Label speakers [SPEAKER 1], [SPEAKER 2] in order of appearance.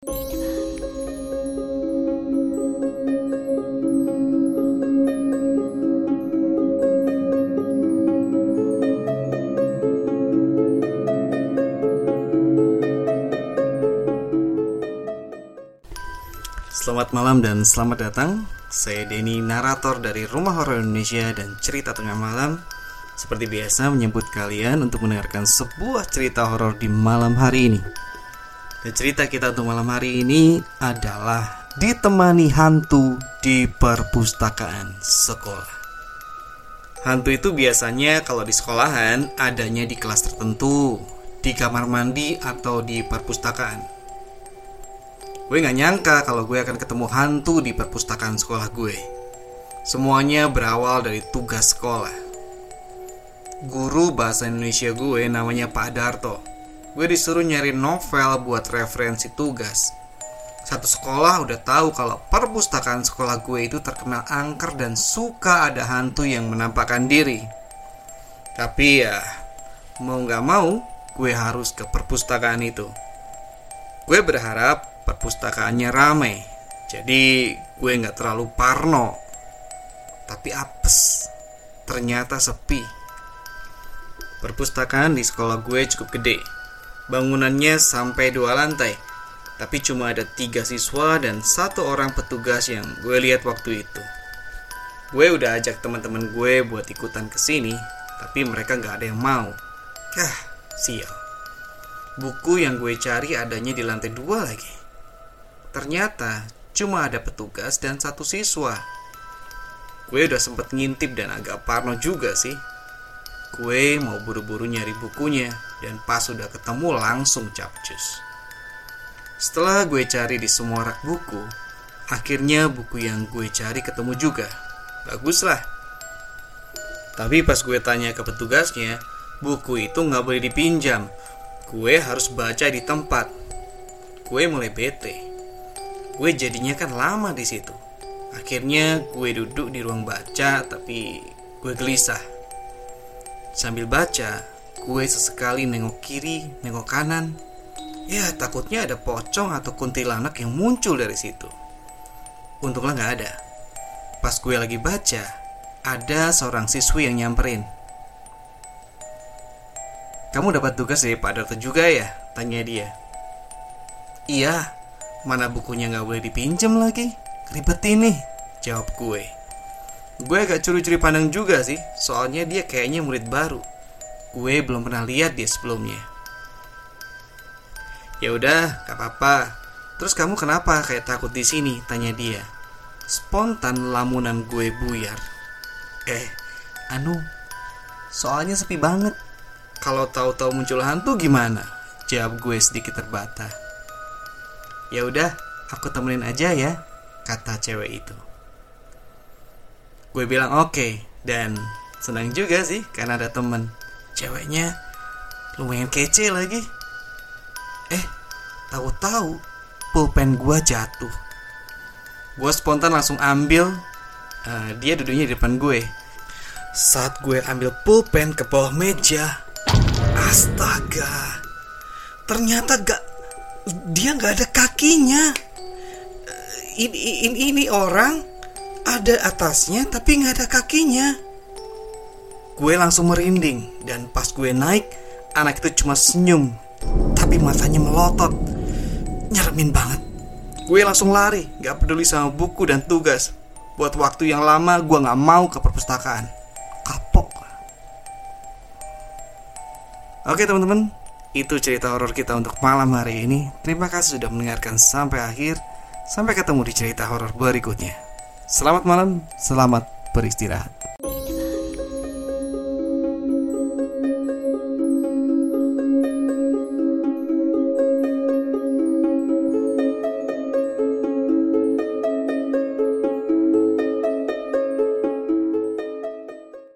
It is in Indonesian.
[SPEAKER 1] Selamat malam dan selamat datang. Saya Denny, narator dari Rumah Horor Indonesia dan Cerita Tengah Malam. Seperti biasa menyebut kalian untuk mendengarkan sebuah cerita horor di malam hari ini. Dan cerita kita untuk malam hari ini adalah ditemani hantu di perpustakaan sekolah. Hantu itu biasanya kalau di sekolahan adanya di kelas tertentu, di kamar mandi atau di perpustakaan. Gue gak nyangka kalau gue akan ketemu hantu di perpustakaan sekolah gue. Semuanya berawal dari tugas sekolah. Guru bahasa Indonesia gue namanya Pak Darto. Gue disuruh nyari novel buat referensi tugas. Satu sekolah udah tahu kalau perpustakaan sekolah gue itu terkenal angker dan suka ada hantu yang menampakkan diri. Tapi ya, mau gak mau, gue harus ke perpustakaan itu. Gue berharap perpustakaannya ramai. Jadi gue nggak terlalu parno. Tapi apes. Ternyata sepi. Perpustakaan di sekolah gue cukup gede. Bangunannya sampai dua lantai. Tapi cuma ada tiga siswa dan satu orang petugas yang gue lihat waktu itu. Gue udah ajak teman-teman gue buat ikutan ke sini, tapi mereka nggak ada yang mau. Kah, sial. Buku yang gue cari adanya di lantai dua lagi. Ternyata cuma ada petugas dan satu siswa. Gue udah sempet ngintip dan agak parno juga sih. Gue mau buru-buru nyari bukunya dan pas udah ketemu langsung capcus. Setelah gue cari di semua rak buku, akhirnya buku yang gue cari ketemu juga. Bagus lah. Tapi pas gue tanya ke petugasnya, buku itu nggak boleh dipinjam. Gue harus baca di tempat. Gue mulai bete. Gue jadinya kan lama di situ. Akhirnya gue duduk di ruang baca, tapi gue gelisah. Sambil baca, gue sesekali nengok kiri, nengok kanan. Ya, takutnya ada pocong atau kuntilanak yang muncul dari situ. Untunglah nggak ada. Pas gue lagi baca, ada seorang siswi yang nyamperin. Kamu dapat tugas dari Pak Dokter juga ya? Tanya dia. Iya, mana bukunya nggak boleh dipinjam lagi? Ribet ini, jawab gue. Gue agak curi-curi pandang juga sih, soalnya dia kayaknya murid baru. Gue belum pernah lihat dia sebelumnya. Ya udah, gak apa-apa. Terus kamu kenapa kayak takut di sini? Tanya dia. Spontan lamunan gue buyar. Eh, anu, soalnya sepi banget. Kalau tahu-tahu muncul hantu gimana? Jawab gue sedikit terbata. Ya udah, aku temenin aja ya, kata cewek itu. Gue bilang oke okay, dan senang juga sih karena ada temen. Ceweknya lumayan kece lagi. Eh, tahu-tahu pulpen gue jatuh. Gue spontan langsung ambil. Uh, dia duduknya di depan gue. Saat gue ambil pulpen ke bawah meja, astaga, ternyata gak dia nggak ada kakinya. Ini, ini, ini orang ada atasnya tapi nggak ada kakinya. Gue langsung merinding dan pas gue naik, anak itu cuma senyum, tapi matanya melotot, nyeremin banget. Gue langsung lari, gak peduli sama buku dan tugas. Buat waktu yang lama, gue gak mau ke perpustakaan. Kapok. Oke teman-teman, itu cerita horor kita untuk malam hari ini. Terima kasih sudah mendengarkan sampai akhir. Sampai ketemu di cerita horor berikutnya. Selamat malam, selamat beristirahat.